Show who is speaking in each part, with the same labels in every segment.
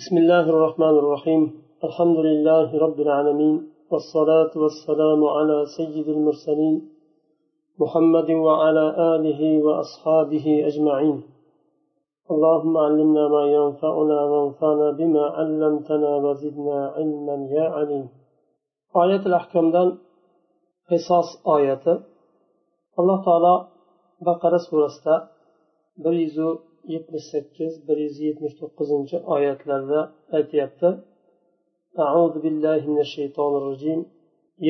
Speaker 1: بسم الله الرحمن الرحيم. الحمد لله رب العالمين والصلاة والسلام على سيد المرسلين محمد وعلى آله وأصحابه أجمعين. اللهم علمنا ما ينفعنا وانفعنا بما علمتنا وزدنا علما يا عليم. آية الأحكام دان قصاص آية الله تعالى بقرة سورة yetmish sakkiz bir yuz yetmish to'qqizinchi oyatlarda aytyapti. أعوذ بالله من الشيطان الرجيم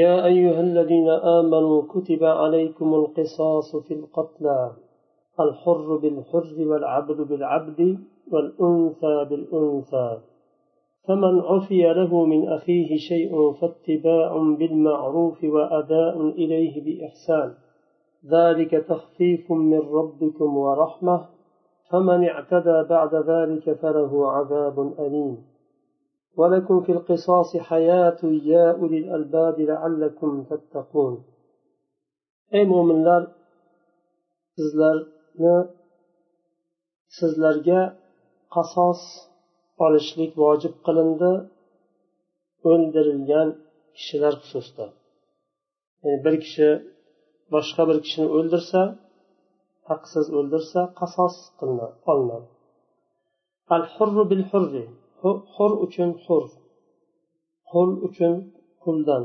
Speaker 1: يا أيها الذين آمنوا كتب عليكم القصاص في القتلى الحر بالحر والعبد بالعبد والأنثى بالأنثى فمن عفي له من أخيه شيء فاتباع بالمعروف وأداء إليه بإحسان ذلك تخفيف من ربكم ورحمة فمن اعتدى بعد ذلك فله عذاب أليم. ولكم في القصاص حياة يا أولي الألباب لعلكم تتقون. أي مؤمن لار سزلرنا قصاص olishlik vojib qilindi o'ldirilgan kishilar xususida ya'ni bir kishi boshqa bir kishini o'ldirsa haqsiz o'ldirsa qasos olinadi al hurru bil hurri hur uchun hur qul uchun quldan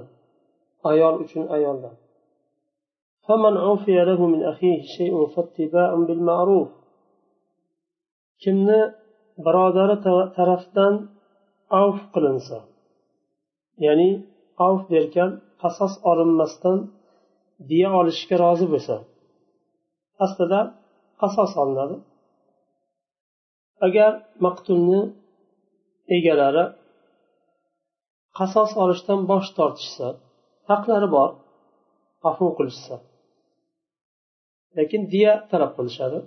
Speaker 1: ayol uchun ayoldan فمن عفي له من أخيه شيء فاتباع بالمعروف kimni birodari tarafdan avf qilinsa ya'ni avf derkan qasos olinmasdan diya olishga rozi bo'lsa aslida qasos olinadi. Agar maqtulni egalari qasos olishdan bosh tortishsa haqlari bor afu qilishsa lekin diya talab qilishadi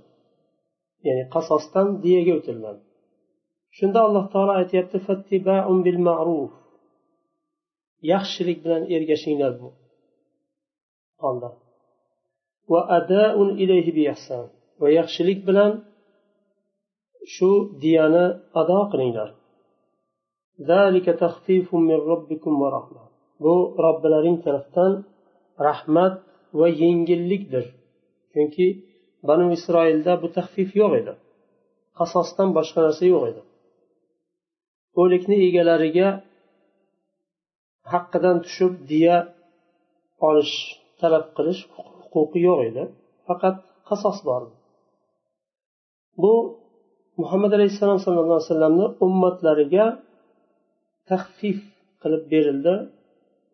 Speaker 1: ya'ni qasosdan diyaga o'tiladi shunda alloh taolo aytyapti bil ma'ruf. Yaxshilik bilan ergashinglar bu holda. Va adaun ilayhi bi va yaxshilik bilan shu diyani ado qilinglar. Bu robbilaring tarafdan rahmat va yengillikdir. Chunki banu isroilda bu taxfif yo'q edi. Qasosdan boshqa narsa yo'q edi. O'likni egalariga haqqidan tushib diya olish talab qilish huquqi yo'q edi faqat qasos bor bu muhammad alayhissalom sallallohu alayhi vasallamni ummatlariga taxfif qilib berildi.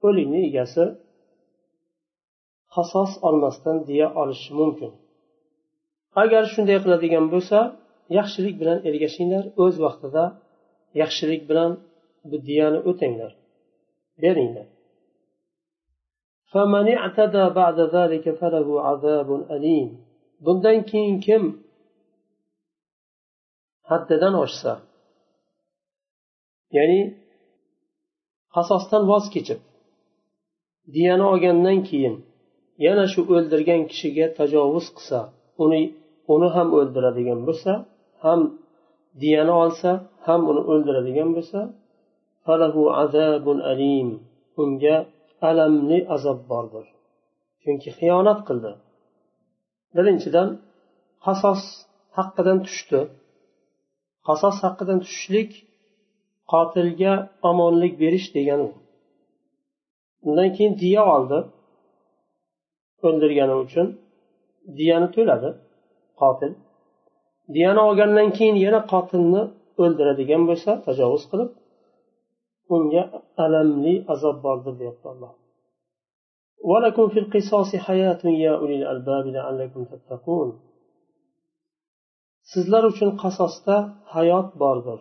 Speaker 1: O'likni egasi qasos olmasdan deya olishi mumkin. Agar shunday qiladigan bo'lsa yaxshilik bilan ergashinglar o'z vaqtida yaxshilik bilan bu diyani o'tanglar beringlar. Bundan keyin kim haddidan oshsa ya'ni qasosdan voz kechib diyani olgandan keyin yana shu o'ldirgan kishiga tajovuz qilsa uni uni ham o'ldiradigan bo'lsa ham diyani olsa ham uni o'ldiradigan bo'lsa falahu azabun alim unga alamli azob bordir. Chunki xiyonat qildi. Birinchidan qasos haqqidan tushdi. Qasos haqqidan tushishlik qotilga omonlik berish degani undan keyin diya oldi. O'ldirgani uchun diyani to'ladi qotil. Diyani olgandan keyin yana qotilni o'ldiradigan bo'lsa tajovuz qilib unga alamli azob bordir deyapti alloh. ولكم في القصاص حياة يا أولي الألباب لعلكم تتقون sizlar uchun qasosda hayot bordir.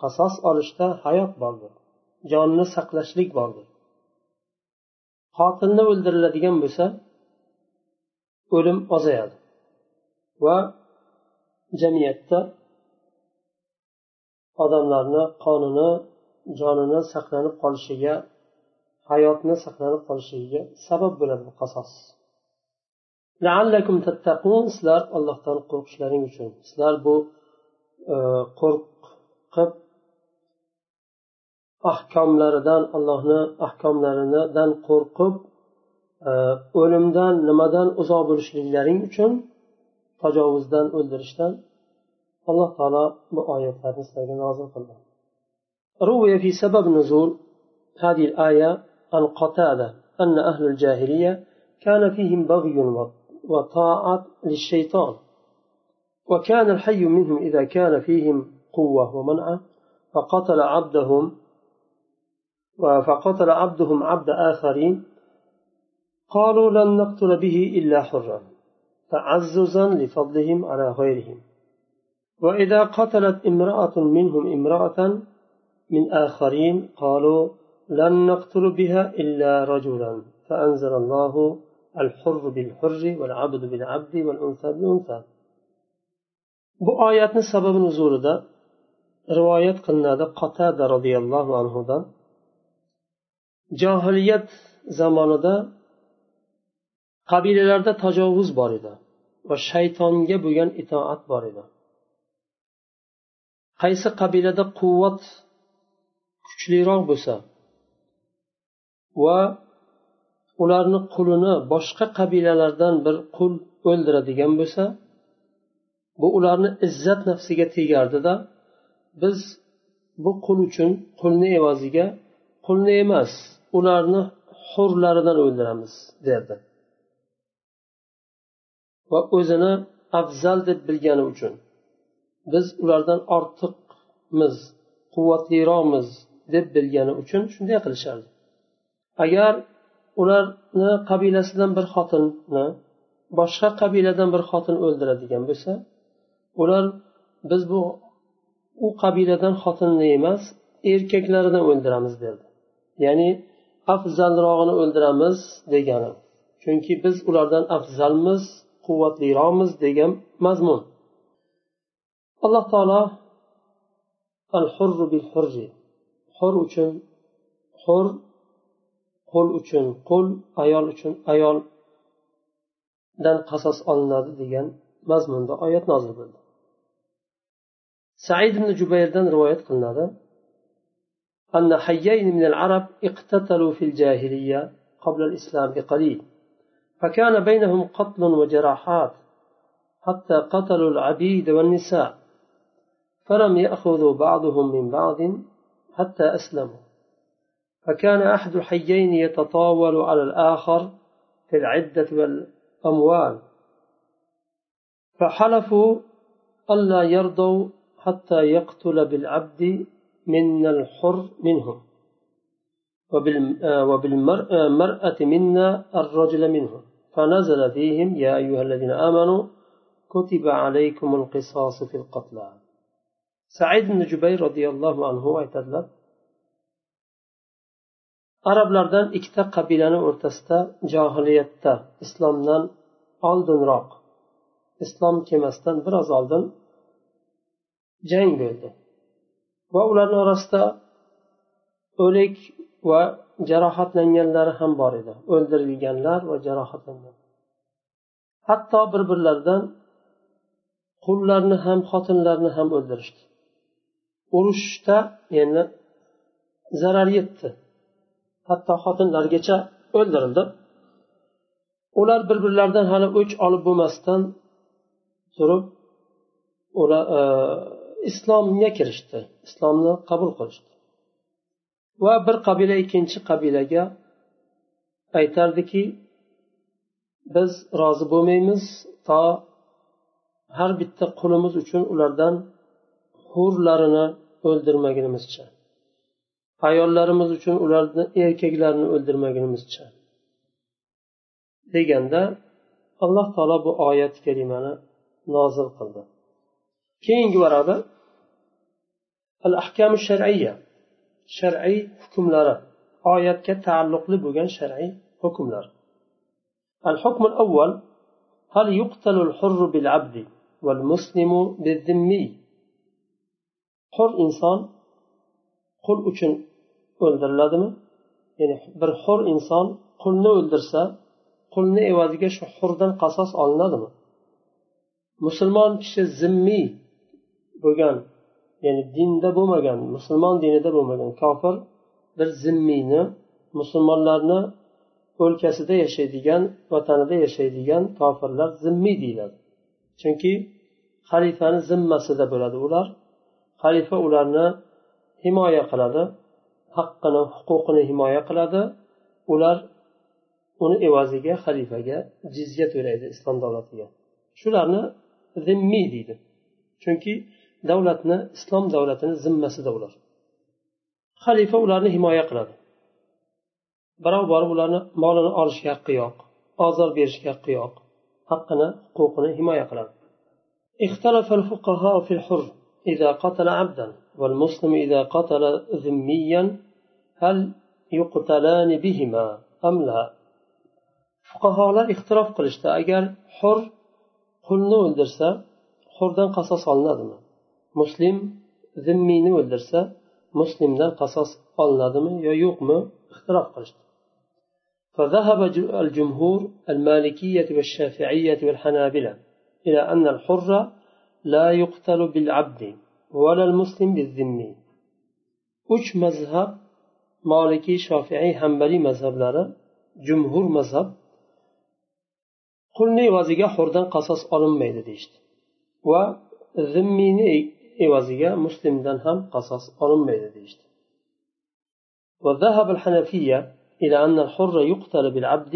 Speaker 1: Qasos olishda hayot bordir. Jonni saqlashlik bordir. Qotilni o'ldiriladigan bo'lsa o'lim ozayadi. Va jamiyatda odamlarni qonuni jonini saqlanib qolishiga hayotni saqlanib qolishiga sabab bo'ladi bu qasos. Sizlar ollohdan qo'rqishlaring uchun. Sizlar bu e, qo'rqib ahkomlaridan allohni ahkomlaridan qo'rqib e, o'limdan nimadan uzoq bo'lishliklaring uchun tajovuzdan o'ldirishdan alloh taolo bu oyatlarni sizlarga nozil qildi. روي في سبب نزول هذه الآية عن قتادة أن أهل الجاهلية كان فيهم بغي وطاعة للشيطان وكان الحي منهم إذا كان فيهم قوة ومنعة فقتل عبدهم فقتل عبدهم عبد آخرين قالوا لن نقتل به إلا حرا تعززا لفضلهم على غيرهم. وإذا قتلت امرأة منهم امرأة من آخرين قالوا لن نقتل بها إلا رجلا فأنزل الله الحر بالحر والعبد بالعبد والأنثى بالأنثى bu oyatni sababi nuzulida rivoyat qilinadi qotada roziyallohu anhudan johiliyat zamonida qabilalarda tajovuz bor edi va shaytonga bo'lgan itoat bor edi qaysi qabilada quvvat kuchliroq bo'lsa va ularni qulini boshqa qabilalardan bir qul o'ldiradigan bo'lsa bu ularni izzat nafsiga tegardida biz bu qul uchun qulni evaziga qulni emas ularni hurlaridan o'ldiramiz derdi. Va o'zini afzal deb bilgani uchun biz ulardan ortiqmiz quvvatliroqmiz deb bilgani uchun shunday qilishardi. Agar ularni qabilasidan bir xotinni boshqa qabiladan bir xotin o'ldiradigan bo'lsa ular biz bu u qabiladan xotinni emas erkaklarini o'ldiramiz derdi. Ya'ni afzalrog'ini o'ldiramiz degani. Chunki biz ulardan afzalmiz quvvatliroqmiz degan mazmun. Alloh taolo al hurru bil hurri hur uchun hur qul uchun qul ayol uchun ayoldan qasos olinadi degan mazmunda oyat nozil bo'ldi said ibn jubayrdan rivoyat qilinadi أن حيين من العرب اقتتلوا في الجاهلية قبل الإسلام بقليل فكان بينهم قتل وجراحات حتى قتلوا العبيد والنساء فلم يأخذوا بعضهم من بعض حتى أسلموا. فكان أحد الحيين يتطاول على الآخر في العدة والأموال. فحلفوا ألا يرضوا حتى يقتل بالعبد من الحر منهم وبالمرأة منا الرجل منهم. فنزل فيهم يا أيها الذين آمنوا كتب عليكم القصاص في القتلى. said ibn jubay roziyallohu anhu aytadilar arablardan ikkita qabilani o'rtasida johiliyatda islomdan oldinroq islom kelmasdan biroz oldin jang bo'ldi. Va ularni orasida o'lik va jarohatlanganlari ham bor edi. O'ldirilganlar va jarohatlangan hatto bir birlaridan qullarni ham xotinlarni ham o'ldirishdi. Urushda endi zarar yetdi. Hatto xotinlargacha o'ldirildi. Ular bir birlaridan hali o'ch olib bo'lmasdan turib ular e, islomga kirishdi. Islomni qabul qilishdi. Va bir qabila ikkinchi qabilaga aytardiki biz rozi bo'lmaymiz. To har bitta qulimiz uchun ulardan hurlarini o'ldirmagunimizcha ayollarimiz uchun ularni erkaklarini o'ldirmagunimizcha deganda alloh taolo bu oyat kalimani nozil qildi keyingi varaqda al ahkam shar'iya shar'iy hukmlari oyatga taalluqli bo'lgan shar'iy hukmlar الحكم الأول هل يقتل الحر بالعبد والمسلم بالذمي hur inson qul uchun o'ldiriladimi? Ya'ni bir hur inson qulni o'ldirsa qulni evaziga shu hurdan qasos olinadimi? Musulmon kishi zimmiy bo'lgan ya'ni dinda bo'lmagan musulmon dinida bo'lmagan kofir bir zimmiyni musulmonlarni o'lkasida yashaydigan vatanida yashaydigan kofirlar zimmiy deyiladi. Chunki xalifani zimmasida bo'ladi ular. Xalifa ularni himoya qiladi haqqini huquqini himoya qiladi. Ular uni evaziga xalifaga jizya to'laydi islom davlatiga. Shularni zimmiy deydi. Chunki davlatni islom davlatini zimmasida ular. Xalifa ularni himoya qiladi. Birov borib ularni molini olishga haqqi yo'q ozor berishga haqqi yo'q haqqini huquqini himoya qiladi. إذا قتل عبدا والمسلم إذا قتل ذميا هل يقتلان بهما أم لا؟ فقهاء اختلاف قلشتا أجر حر قلنا ولدرسا حردن قصص النظم مسلم ذمين ولدرسا مسلم دا قصص النظم يوقم اختلاف قلشتا فذهب الجمهور المالكية والشافعية والحنابلة إلى أن الحرة لا يقتل بالعبد ولا المسلم بالذمي uch mazhab molikiy shofiiy hambaliy mazhablari jumhur mazhab qulni evaziga hurdan qasos olinmaydi deyishdi va zimmiyni evaziga muslimdan ham qasos olinmaydi deyishdi وذهب الحنفية إلى أن الحر يقتل بالعبد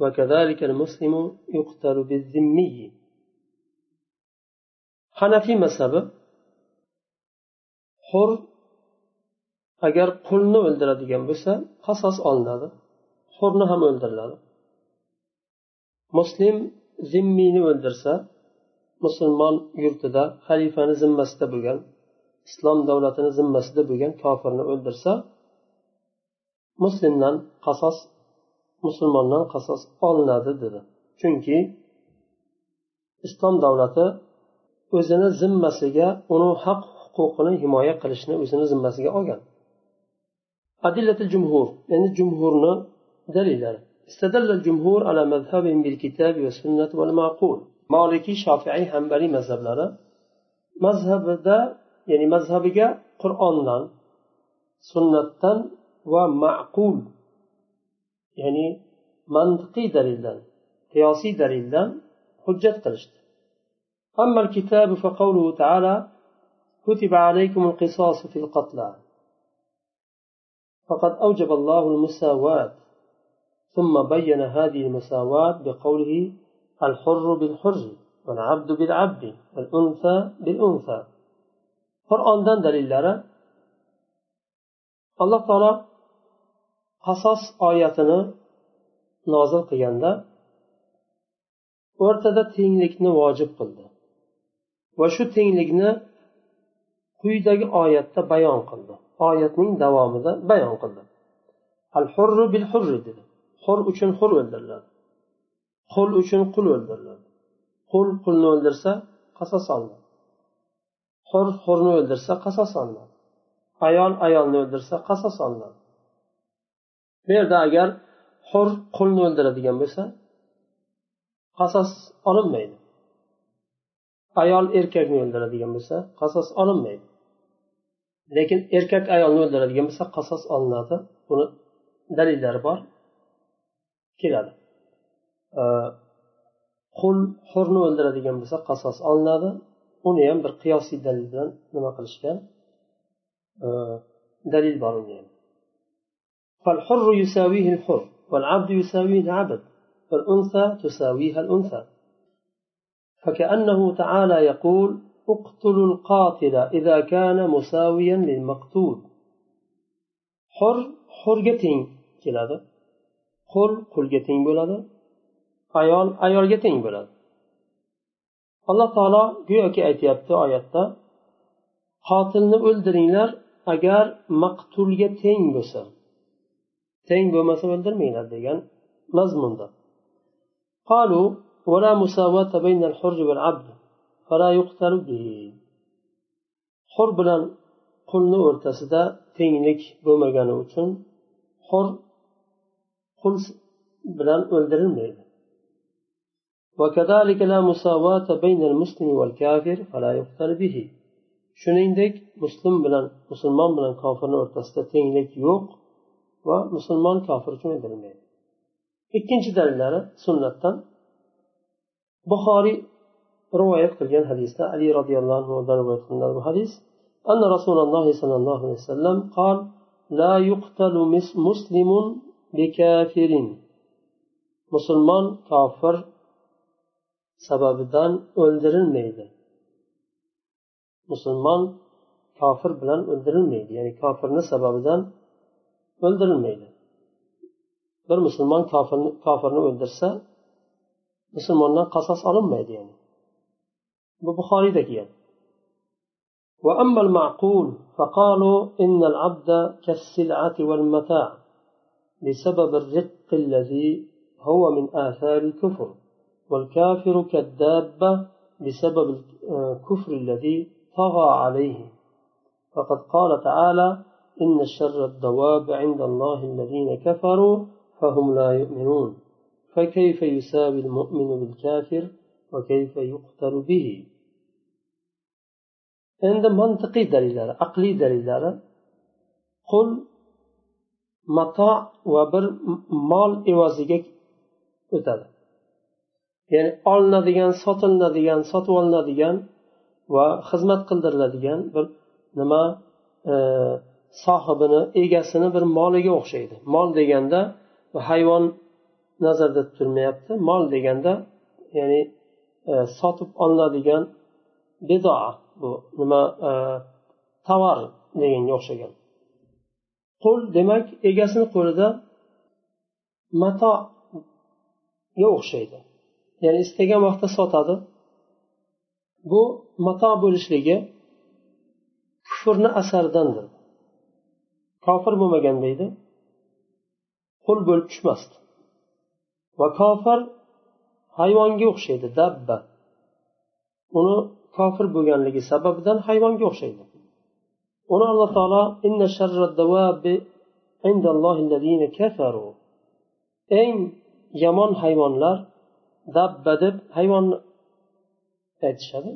Speaker 1: وكذلك المسلم يقتل بالذمي hanafiy mazhabi hur agar qulni o'ldiradigan bo'lsa qasos olinadi hurni ham o'ldiriladi. Muslim zimmiyni o'ldirsa musulmon yurtida xalifani zimmasida bo'lgan islom davlatini zimmasida bo'lgan kofirni o'ldirsa muslimdan qasos musulmondan qasos olinadi dedi. Chunki islom davlati o'zini zimmasiga uni haq huquqini himoya qilishni o'zini zimmasiga olgan adillatil jumhur endi jumhurni dalillari استدل الجمهور على مذهبهم بالكتاب والسنة والمعقول مالكي شافعي حنبلي مذهبلari mazhabida ya'ni mazhabiga qur'ondan sunnatdan va ma'qul ya'ni mantiqiy dalildan qiyosiy dalildan hujjat qilishdi أما الكتاب فقوله تعالى كتب عليكم القصاص في القتلى. فقد أوجب الله المساواة. ثم بين هذه المساواة بقوله الحر بالحر والعبد بالعبد والأنثى بالأنثى. qur'ondan dalillari alloh taolo qasos oyatini nozil qilganda o'rtada tenglikni vojib qildi va shu tenglikni quyidagi oyatda bayon qildi. Oyatning davomida bayon qildi. Al hurru bil hurri dedi. Hur uchun hur o'ldiriladi. Qul uchun qul o'ldiriladi. Qul qulni o'ldirsa qasos olinadi hur hurni o'ldirsa qasos olinadi ayol ayolni o'ldirsa qasos olinadi bu yerda agar hur qulni o'ldiradigan bo'lsa qasos olinmaydi. ayol erkakni o'ldiradigan bo'lsa qasos olinmaydi lekin erkak ayolni o'ldiradigan bo'lsa qasos olinadi buni dalillari bor keladi qul hurni o'ldiradigan bo'lsa qasos olinadi uni ham bir qiyosiy dalil bilan nima qilishgan dalil bor unga ham فالحر يساويه الحر والعبد يساويه العبد والأنثى تساويها الأنثى فكأنه تعالى يقول اقتلوا القاتل إذا كان مساويا للمقتول حر حرga teng keladi qul qulga teng bo'ladi ayol ayolga teng bo'ladi alloh taolo go'yoki aytyapti oyatda qotilni o'ldiringlar agar maqtulga teng bo'lsa teng bo'lmasa o'ldirmanglar degan mazmunda قالوا ولا مساواة بين الحر والعبد فلا يقتل به حر bilan qulni o'rtasida tenglik bo'lmagani uchun hur qul bilan o'ldirilmaydi وكذلك لا مساواة بين المسلم والكافر فلا يقتل به shuningdek muslim bilan musulmon bilan kofirni o'rtasida tenglik yo'q va musulmon kofir uchun o'ldirilmaydi ikkinchi dalillari sunnatdan buxoriy rivoyat qilgan hadisda ali roziyallohu anhudan rivoyat qilinadi bu hadis أن رسول الله صلى الله عليه وسلم قال لا يقتل مسلم بكافر musulmon kofir sababidan o'ldirilmaydi musulmon kofir bilan o'ldirilmaydi ya'ni kofirni sababidan o'ldirilmaydi bir musulmon kofirni o'ldirsa musulmondan qasos olinmaydi ya'ni bu buxoriyda kelgan وأما المعقول فقالوا إن العبد كالسلعة والمتاع بسبب الرق الذي هو من آثار الكفر والكافر كالدابة بسبب الكفر الذي طغى عليه. فقد قال تعالى إن شر الدواب عند الله الذين كفروا فهم لا يؤمنون. فكيف يساوي المؤمن بالكافر وكيف يقتل به endi mantiqiy dalillari aqliy dalillari qul mato va bir mol evaziga o'tadi ya'ni olinadigan sotilinadigan sotib olinadigan va xizmat qildiriladigan bir nima e, sohibini egasini bir moliga o'xshaydi mol deganda hayvon nazarda tutilmayapti. Mol deganda ya'ni e, sotib olinadigan bedoa bu nima e, tovar deganga o'xshagan. Qo'l demak egasini qo'lida matoga o'xshaydi. Ya'ni istagan vaqtda sotadi. Bu mato bo'lishligi kufrni asaridandir. Kofir bo'lmaganda edi qul bo'lib tushmasdi. Va kofir hayvonga o'xshaydi dabba uni kofir bo'lganligi sababidan hayvonga o'xshaydi uni alloh taolo eng yomon hayvonlar dabba. Deb hayvonni aytishadi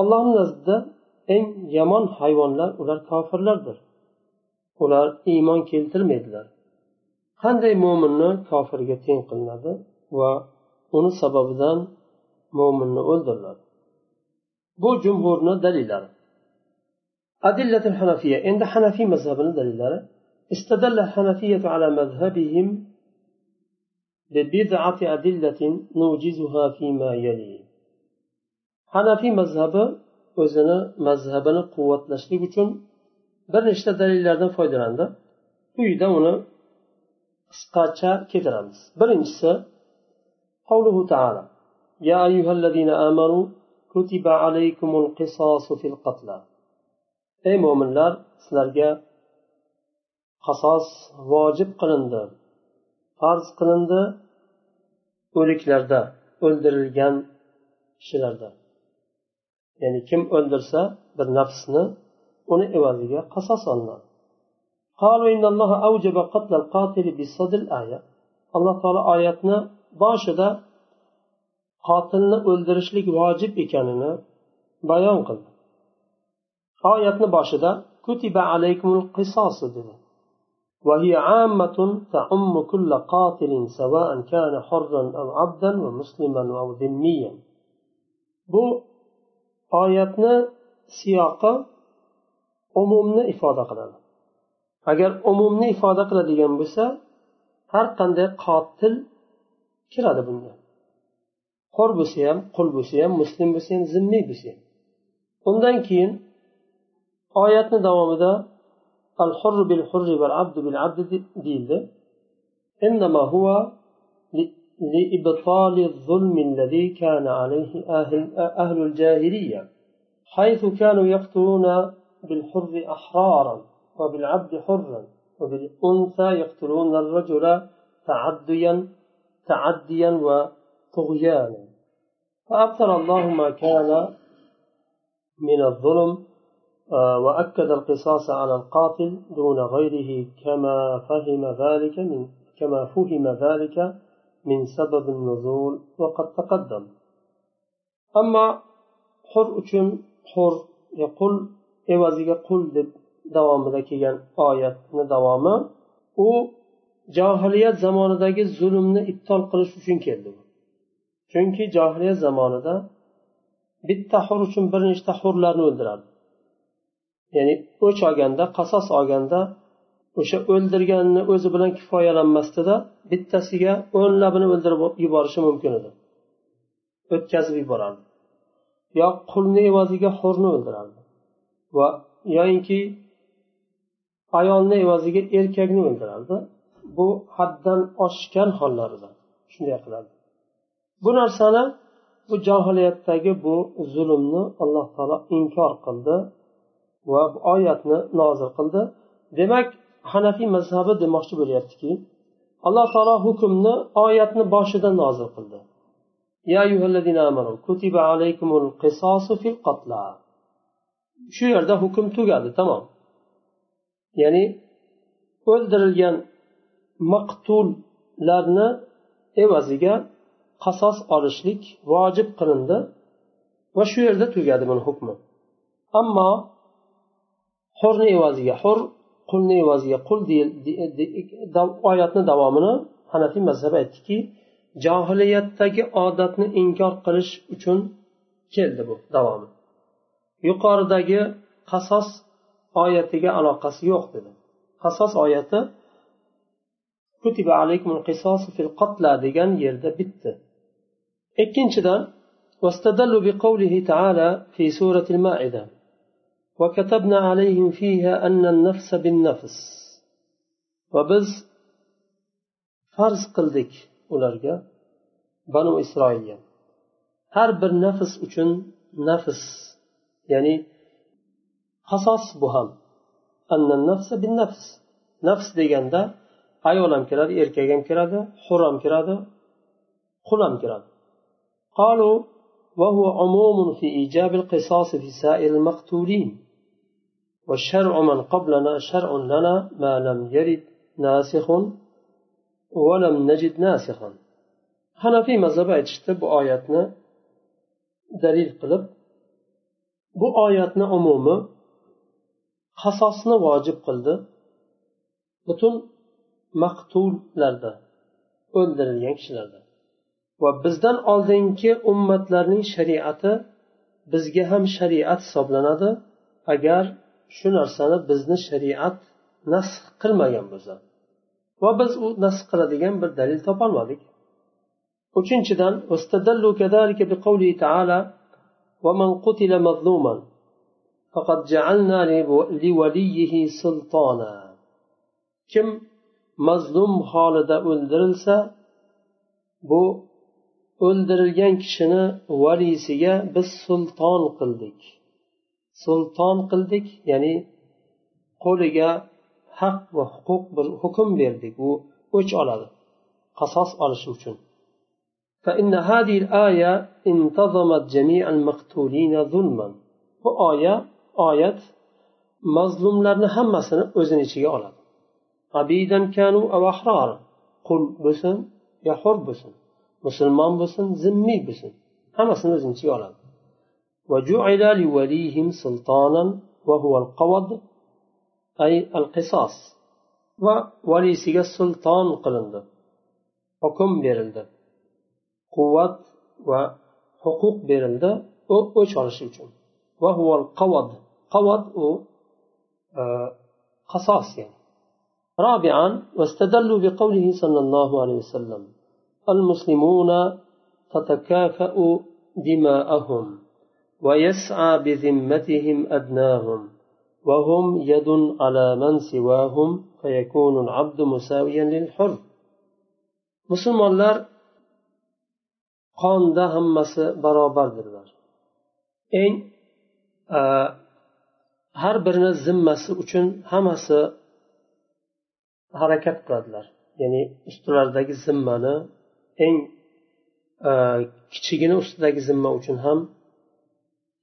Speaker 1: allohni nazdida eng yomon hayvonlar ular kofirlardir ular iymon keltirmaydilar qanday mo'minni kofirga teng qilinadi va uni sababidan mo'minni o'ldiriladi bu jumhurni dalillari أدلة الحنفية عند حنفي مذهبنا دليل استدل الحنفية على مذهبهم ببضعة أدلة نوجزها فيما يلي حنفي مذهب o'zini mazhabini quvvatlashlik uchun bir nechta dalillardan foydalandi quyida uni qisqacha keltiramiz birinchisi قوله تعالى يا أيها الذين آمنوا كتب عليكم القصاص في القتلى ey mo'minlar sizlarga qasos vojib qilindi farz qilindi o'liklarda o'ldirilgan kishilarda ya'ni kim o'ldirsa bir nafsni uni evaziga qasos olinadi قالوا إن الله أوجب قتل القاتل بصد الآية. الله تعالى آياتنا باشدة قاتلنا أولدرشلك واجب إكاننا بيان قل آياتنا باشدة كتب عليكم القصاص دل. وهي عامة تعم كل قاتل سواء كان حرا أو عبدا ومسلما أو ذميا. بو آياتنا سياقا umumni ifoda qiladi agar umumni ifoda qiladigan bo'lsa har qanday qotil kiradi bunga hur bo'lsa ham qul bo'lsa ham muslim bo'lsa ham zimmiy bo'lsa ham undan keyin oyatni davomida al hurr bil hurri val abdu bil abdi deyildi إنما هو لإبطال الظلم الذي كان عليه أهل, أهل الجاهلية حيث كانوا يقتلون بالحر أحرارا وبالعبد حرا وبالأنثى يقتلون الرجل تعديا تعديا وطغيانا. فأبطل الله ما كان من الظلم وأكد القصاص على القاتل دون غيره كما فهم ذلك من كما فهم ذلك من سبب النزول وقد تقدم. أما حر hur qul evaziga qul deb davomida kelgan oyatni davomi u johiliyat zamonidagi zulmni ibtol qilish uchun keldi. Chunki johiliyat zamonida bitta hur uchun bir nechta hurlarni o'ldirardi. Ya'ni o'ch olganda qasos olganda o'sha o'ldirganni o'zi bilan kifoyalanmasdida bittasiga o'nlabini o'ldirib yuborishi mumkin edi. O'tkazib yuborardi. Yo qulni evaziga hurni o'ldirardi. Va yoyinki ayolni evaziga erkakni o'ldirardi bu haddan oshgan hollarida shunday qiladi. Bu narsani bu johiliyatdagi bu zulmni alloh taolo inkor qildi va bu oyatni nozil qildi. Demak hanafiy mazhabi demoqchi bo'lyaptiki alloh taolo hukmni oyatni boshida nozil qildi. Shu yerda hukm tugadi tamom. Ya'ni o'ldirilgan maqtullarni evaziga qasos olishlik vojib qilindi va shu yerda tugadi buni hukmi. Ammo hurni evaziga hur qulni evaziga qul oyatni davomini hanafiy mazhabi aytdiki johiliyatdagi odatni inkor qilish uchun keldi bu davomi. Yuqoridagi qasos oyatiga aloqasi yo'q dedi qasos oyati kutiba alaykumul qisosu fil qatla degan yerda bitdi ikkinchidan واستدلوا بقوله تعالى في سورة المائدة وكتبنا عليهم فيها أن النفس بالنفس وبز فرض قلدك ularga banu isroilga har bir nafs uchun nafs ya'ni qasos bu ham nafs nafs deganda ayol ham kiradi erkak ham kiradi hur ham kiradi qul ham kiradi قالوا وهو عموم في إيجاب القصاص في سائر المقتولين والشرع من قبلنا شرع لنا ما لم يرد ناسخ ولم نجد ناسخا hanafiy mazhabi aytishdi bu oyatni dalil qilib bu oyatni umumi qasosni vojib qildi butun maqtullarda o'ldirilgan kishilarda va bizdan oldingi ummatlarning shariati bizga ham shariat hisoblanadi agar shu narsani bizni shariat nasx qilmagan bo'lsa va biz u nasx qiladigan bir dalil topolmadik uchinchidan بقوله تعالى ومن قتل مظلوما فقد جعلنا لوليه سلطانا kim mazlum holida o'ldirilsa bu o'ldirilgan kishini valiysiga biz sulton qildik sulton qildik ya'ni qo'liga haq va huquq bir hukm berdik u o'ch oladi qasos olishi uchun فإن هذه الآية انتظمت جميع المقتولين ظلما bu oya oyat mazlumlarni hammasini o'zini ichiga oladi abidan kanu ahror qul bo'lsin yo hur bo'lsin musulmon bo'lsin zimmiy bo'lsin hammasini o'zini ichiga oladi وجعل لوليهم سلطانا وهو القوض أي القصاص ووليسيga sulton qilindi hukm berildi quvvat va huquq berildi u o'ch olishi uchun Qavad u qasos yani رابعا واستدلوا بقوله صلى الله عليه وسلم المسلمون تتكافأ دماءهم ويسعى بذمتهم أدناهم وهم يد على من سواهم فيكون العبد مساويا للحر. musulmonlar qonda hammasi barobardirlar eng har birini zimmasi uchun hammasi harakat qiladilar. Ya'ni ustilaridagi zimmani eng e, kichigini ustidagi zimma uchun ham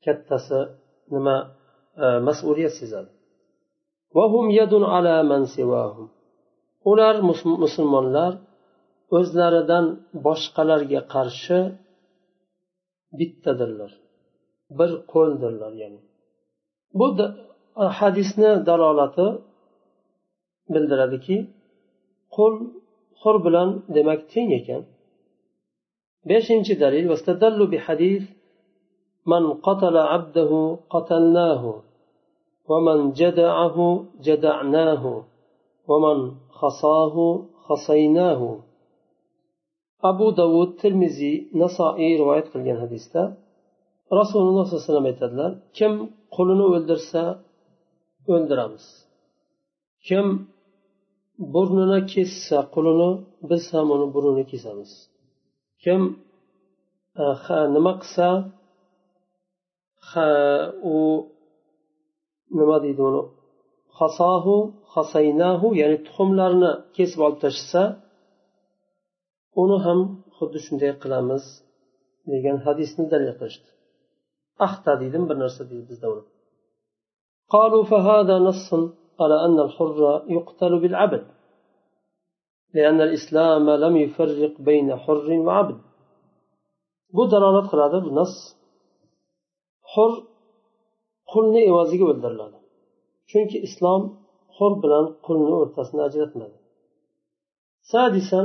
Speaker 1: kattasi nima e, mas'uliyat sezadi. Ular musulmonlar o'zlaridan boshqalarga qarshi bittadirlar bir qo'ldirlar ya'ni. bu hadisni dalolati bildiradiki qo'l qo'l bilan demak teng ekan beshinchi dalil من قتل عبده قتلناه ومن جدعه جدعناه ومن خصاه خصيناه abu davud termiziy nasoiy rivoyat qilgan hadisda rasululloh sollallohu alayhi vasallam aytadilar kim qulini o'ldirsa o'ldiramiz. Kim burnini kessa qulini biz ham uni burnini kesamiz. Kim e, nima qilsa u nima deydi uni? Hasohu hasaynahu ya'ni tuxumlarni kesib olib tashlasa uni ham xuddi shunday qilamiz degan hadisni dalil qilishdi. Axta deydi bir narsa deydi bizda uni قالوا فهذا نص على أن الحر يقتل بالعبد لأن الإسلام لم يفرق بين حر وعبد bu dalolat qiladi bu nas hur qulni evaziga o'ldiriladi chunki islom hur bilan qulni o'rtasini ajratmadi سادسا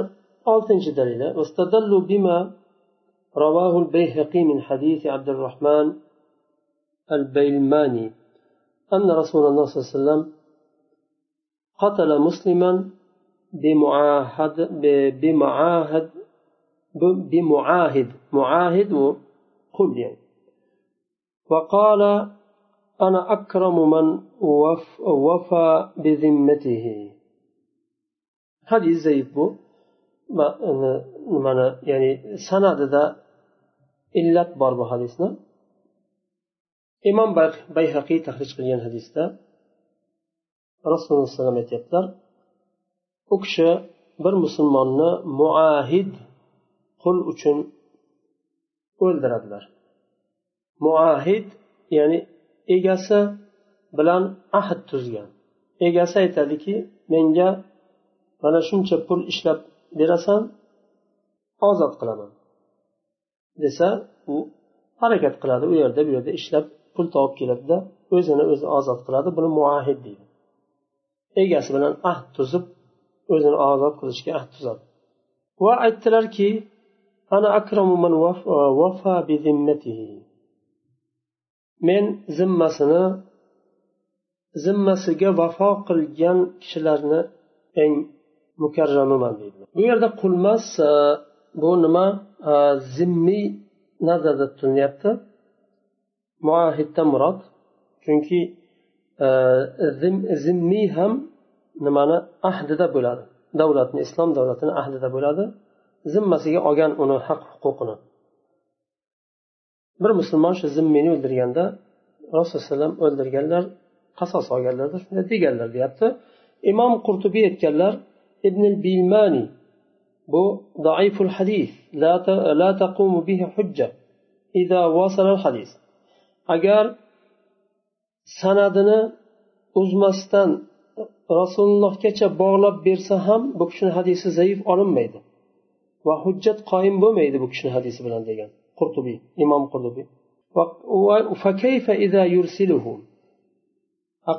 Speaker 1: oltinchi dalili واستدلوا بما رواه البيهقي من حديث عبد الرحمن البيلماني أن رسول الله صلى الله عليه وسلم قتل مسلما بمعاهد بمعاهد بمعاهد معاهد وقل يعني. وقال أنا أكرم من وف وفى بذمته. زيد بو mana ya'ni sanadida illat bor bu hadisni imom bayhaqiy tahrij qilgan hadisda rasululloh alayhi aytyaptilar u kishi bir musulmonni muahid qul uchun o'ldiradilar. Muahid ya'ni egasi bilan ahd tuzgan. Egasi aytadiki menga mana shuncha pul ishlab berasan ozod qilaman. Desa u harakat qiladi u yerda bu yerda ishlab pul topib keladida o'zini o'zi ozod qiladi buni muahid deydi. Egasi bilan ahd tuzib o'zini ozod qilishga ahd tuzadi. Va aytdilarki ana akramu man vafa e, bi zimmatihi men zimmasini zimmasiga vafo qilgan kishilarni eng mukarramiman deydilar bu yerda qulmas bu nima? E, zimmiy nazarda tutilyapti. muahiddan murod. Chunki e, zimmiy ham nimani? Ahdida bo'ladi. Davlatni islom davlatini ahdida bo'ladi. Zimmasiga olgan uni haq huquqini. Bir musulmon shu zimmiyni o'ldirganda rasulullohu alayhi o'ldirganlar qasos olganlarda shunday deganlar deyapti. Imom qurtubiy aytganlar ibn bilmani bu daiful hadis. La taqumu bihi hujja. Ida wasala al hadis. Agar sanadini uzmasdan rasulullohgacha bog'lab bersa ham bu kishini hadisi zaif olinmaydi. Va hujjat qoyim bo'lmaydi bu kishini hadisi bilan degan qurtubiy imom qurtubiy.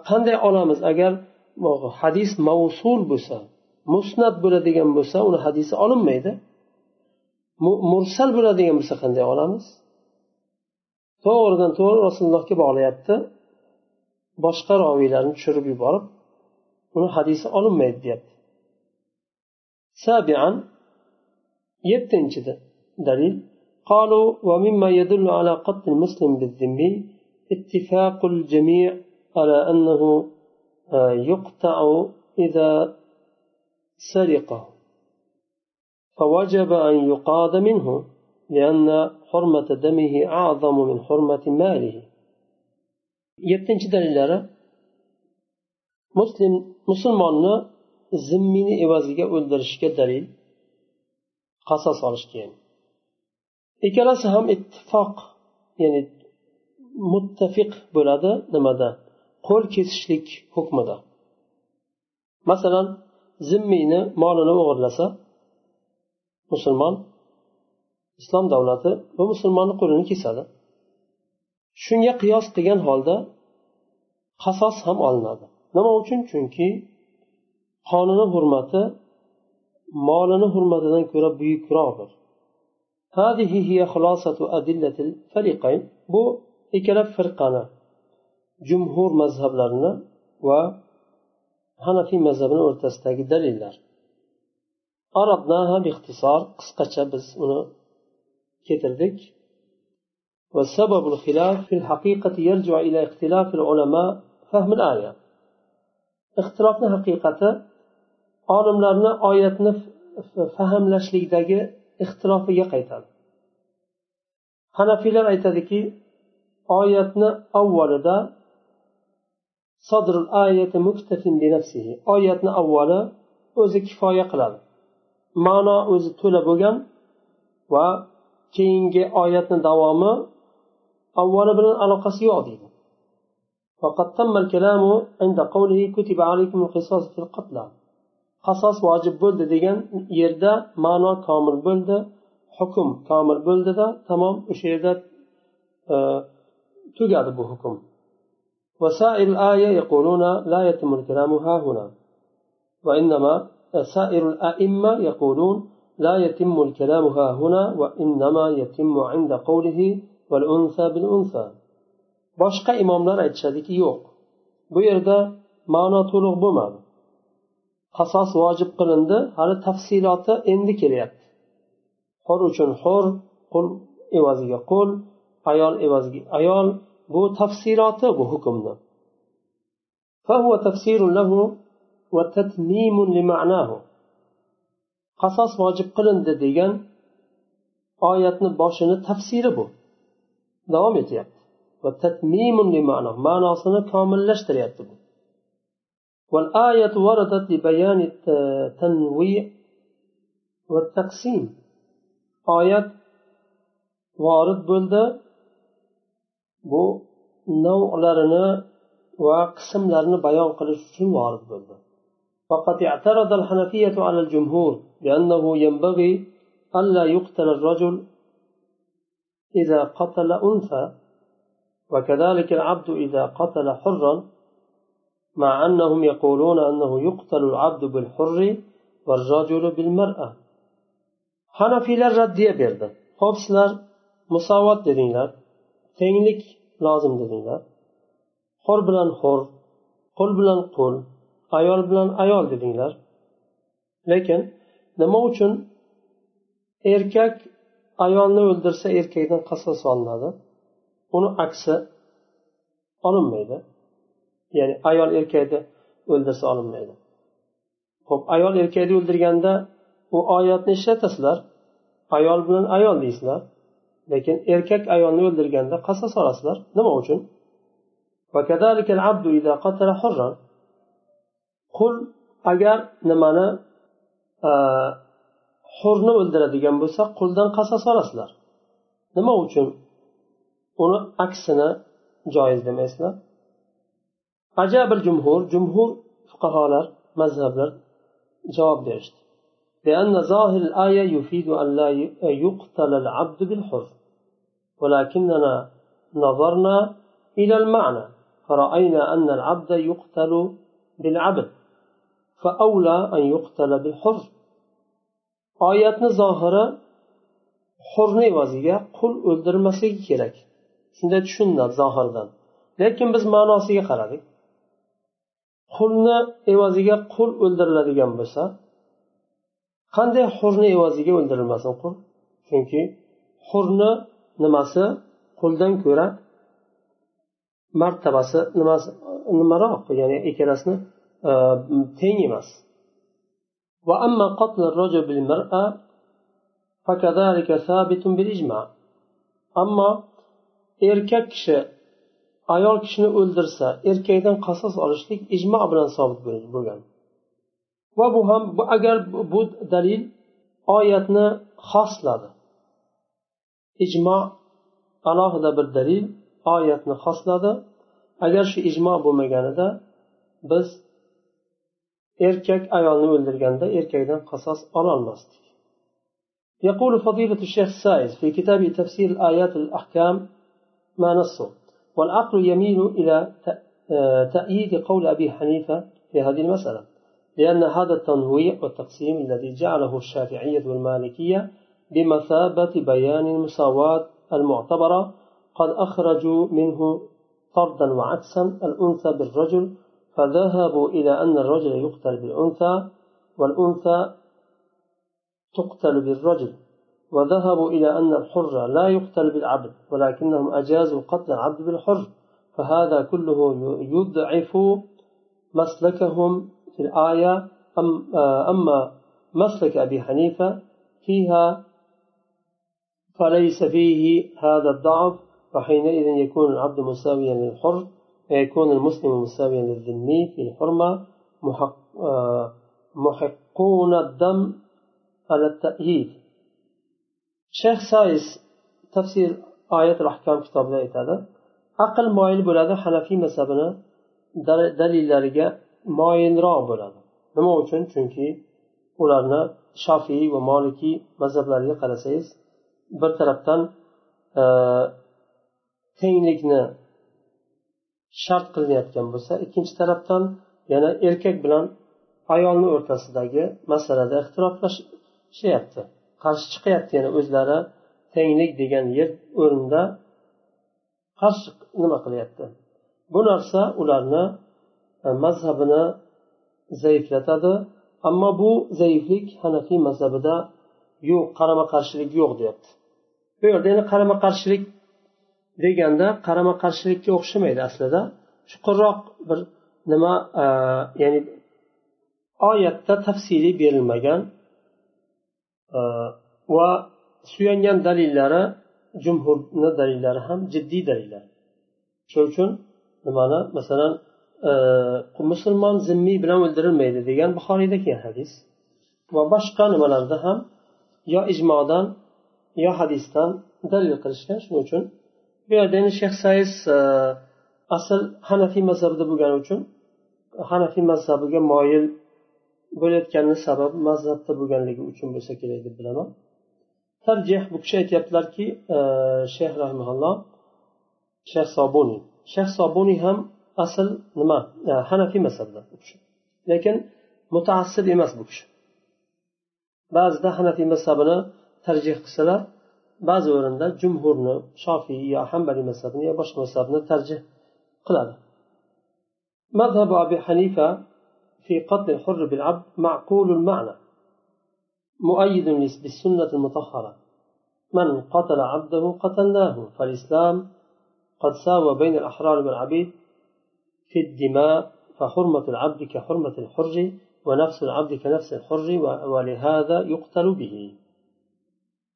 Speaker 1: Qanday olamiz? Agar hadis mavsul bo'lsa musnat bo'ladigan bo'lsa uni hadisi olinmaydi. Mursal bo'ladigan bo'lsa qanday olamiz? To'g'ridan to'g'ri rasulullohga bog'layapti boshqa roviylarni tushirib yuborib uni hadisi olinmaydi deyapti sabian yettinchi dalil قالوا ومما يدل على قتل المسلم بالذمي اتفاق الجميع على أنه يقطع إذا سرقه فوجب أن يقاد منه لأن حرمة دمه أعظم من حرمة ماله yettinchi dalillari muslim musulmonni zimmini evaziga o'ldirishga dalil qasos olishga ikkalasi ham ittifoq ya'ni muttafiq bo'ladi nimada qo'l kesishlik hukmida masalan zimmiyni molini o'g'irlasa musulmon islom davlati bu musulmonni qo'lini kesadi. Shunga qiyos qilgan holda qasos ham olinadi. Nima uchun? Chunki qonini hurmati molini hurmatidan ko'ra buyukroqdir. Bu ikkala firqani jumhur mazhablarini va hanafiy mazhabini o'rtasidagi dalillar. Qisqacha biz uni keltirdik والسبب الخلاف في الحقيقة يرجع إلى اختلاف العلماء فهم الآية ixtilofni haqiqati olimlarni oyatni fahmlashlikdagi ixtilofiga qaytadi hanafiylar aytadiki oyatni avvalida oyatni avvali o'zi kifoya qiladi ma'no o'zi to'la bo'lgan va keyingi oyatni davomi avvali bilan aloqasi yo'q deydi فقد تم الكلام عند قوله كتب عليكم القصاص في القتلى qasos vojib bo'ldi degan yerda ma'no komil bo'ldi hukm komil bo'ldida tamom o'sha yerda tugadi bu hukm وسائر الآية يقولون لا يتم الكلام ها هنا وإنما سائر الأئمة يقولون لا يتم الكلام ها هنا وإنما يتم عند قوله والأنثى بالأنثى boshqa imomlar aytishadiki yo'q bu yerda ma'no to'liq bo'lmadi qasos vojib qilindi hali tafsiloti endi kelyapti hur uchun hur qul evaziga qul ayol evaziga ayol bu tafsiloti bu hukmni فهو تفسير له وتتميم لمعناه qasos vojib qilindi degan oyatni boshini tafsiri bu davom etyapti ma'nosini komillashtiryapti bu والآية وردت لبيان التنويع والتقسيم آيات وارد bo'ldi bu navlarini va qismlarini bayon qilish uchun vorid bo'ldi فقد اعترض الحنفية على الجمهور بأنه ينبغي ألا يقتل الرجل إذا قتل أنثى وكذلك العبد إذا قتل حرا مع أنهم يقولون أنه يقتل العبد بالحر والرجل بالمرأة. hanafiylar raddiya berdi ho'p sizlar musovat dedinglar tenglik lozim dedinglar hur bilan hur qul bilan ayol bilan ayol dedinglar. Lekin nima uchun erkak ayolni o'ldirsa erkakdan qasos olinadi? Uni aksi olinmaydi. Ya'ni ayol erkakni o'ldirsa olinmaydi. Ho'p ayol erkakni o'ldirganda u oyatni ishlatasizlar. Ayol bilan ayol deysizlar. Lekin erkak ayolni o'ldirganda qasos olasizlar. Nima uchun? qul agar nimani hurni o'ldiradigan bo'lsa quldan qasos olasizlar nima uchun uni aksini joiz demaysizlar ajabil jumhur jumhur fuqarolar mazhablar javob berishdi لأن ظاهر الآية يفيد أن لا يقتل العبد بالحر ولكننا نظرنا إلى المعنى فرأينا أن العبد يقتل بالعبد oyatni zohiri hurni evaziga qul o'ldirmasligi kerak. Shunday tushuniladi zohirdan. Lekin biz ma'nosiga qaradik. Qulni evaziga qul o'ldiriladigan bo'lsa qanday hurni evaziga o'ldirilmasin qul? Chunki hurni nimasi? Quldan ko'ra martabasi nimasi nimaroq ya'ni ikkalasini teng emas وأما قتل الرجل بالمرأة فكذلك ثابت بالإجماع أما erkak kishi ayol kishini o'ldirsa erkakdan qasos olishlik ijmo bilan sobit bo'lgan va bu ham agar bu dalil oyatni xosladi ijmo alohida bir dalil oyatni xosladi agar shu ijmo bo'lmaganida biz erkak ayolni o'ldirganda erkakdan qasos ololmasdik يقول فضيلة الشيخ السائز في كتاب تفسير الآيات الأحكام ما نصه والعقل يميل إلى تأييد قول أبي حنيفة في هذه المسألة لأن هذا التنويع والتقسيم الذي جعله الشافعية والمالكية بمثابة بيان المساواة المعتبرة قد أخرجوا منه طردا وعكسا الأنثى بالرجل فذهبوا إلى أن الرجل يقتل بالأنثى والأنثى تقتل بالرجل. وذهبوا إلى أن الحر لا يقتل بالعبد ولكنهم أجازوا قتل العبد بالحر. فهذا كله يضعف مسلكهم في الآية. أما مسلك أبي حنيفة فيها فليس فيه هذا الضعف فحينئذ يكون العبد مساويا للحر. ويكون المسلم مساويا للذمي في الحرمة محقون الدم على التأييد shayx sais tafsir oyat ahkom kitobida aytadi aql moyil bo'ladi hanafiy mazhabini dalillariga moyilroq bo'ladi nima uchun chunki ularni shofiy va molikiy mazhablariga qarasangiz bir tarafdan e, tenglikni shart qilinayotgan bo'lsa ikkinchi tarafdan yana erkak bilan ayolni o'rtasidagi masalada ixtiroflashyapti qarshi chiqyapti yana o'zlari tenglik degan yer o'rinda qarshi nima qilyapti? Bu narsa ularni e, mazhabini zaiflatadi ammo bu zaiflik hanafiy mazhabida yo'q qarama qarshilik yo'q deyapti. Bu yerda yana qarama qarshilik deganda qarama qarshilikka o'xshamaydi aslida. Chuqurroq bir nima e, ya'ni oyatda tafsiliy berilmagan e, va suyangan dalillari jumhurni dalillari ham jiddiy dalillar. Shuning uchun nimani masalan e, musulmon zimmiy bilan o'ldirilmaydi degan buxoriyda kelgan hadis. Va boshqa nimalarda ham yo ijmodan yo hadisdan dalil qilishgan. Shuning uchun bu yerda endi shayx sayis e, asl hanafiy mazhabida bo'lgani uchun hanafiy mazhabiga moyil bo'layotgani sabab mazhabda bo'lganligi uchun bo'lsa kerak deb bilaman. Tarjih bu kishi aytyaptilarki e, shayx rahimaulloh shayx sobuniy shayx sobuniy ham asl nima? E, hanafiy mazhabda u kishi. Lekin mutaassib emas bu kishi. Ba'zida hanafiy mazhabini tarjih qilsalar ba'zi o'rinda jumhurni shofiy yo hambaliy mazhabini yo boshqa mazhabni tarjih qiladi. Mazhabi abi hanifa في قتل الحر بالعبد معقول المعنى مؤيد بالسنة المطهرة من قتل عبده قتلناه فالإسلام قد ساوى بين الأحرار والعبيد في الدماء فحرمة العبد كحرمة الحر ونفس العبد كنفس الحر ولهذا يقتل به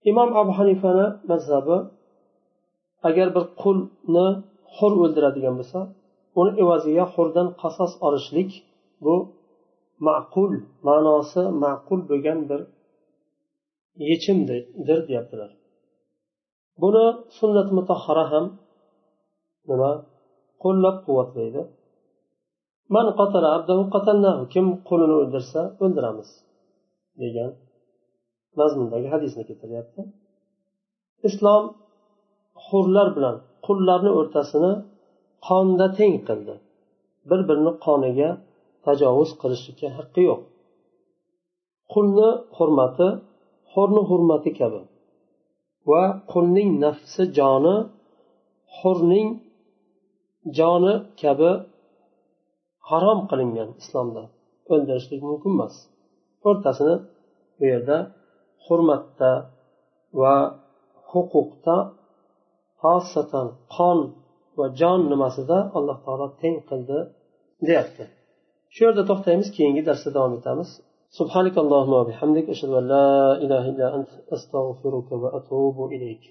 Speaker 1: imom abu hanifani mazhabi agar bir qulni hur o'ldiradigan bo'lsa uni evaziga hurdan qasos olishlik bu ma'qul ma'nosi ma'qul bo'lgan bir yechimdir deyaptilar. Buni sunnat mutahhara ham nima? Qo'llab quvvatlaydi. Man qatala abdahu qatalnahu kim qulini o'ldirsa o'ldiramiz degan mazmundagi hadisni keltiryapti. Islom hurlar bilan qullarni o'rtasini qonda teng qildi. Bir birini qoniga tajovuz qilishlikka haqqi yo'q. Qulni hurmati hurni hurmati kabi va qulning nafsi joni hurning joni kabi harom qilingan islomda o'ldirishlik mumkin emas. O'rtasini bu yerda hurmatda va huquqda xosatan qon va jon nimasida alloh taolo teng qildi deyapti shu yerda to'xtaymiz keyingi darsda davom etamiz سبحانك اللهم وبحمدك أشهد أن لا إله إلا أنت أستغفرك وأتوب إليك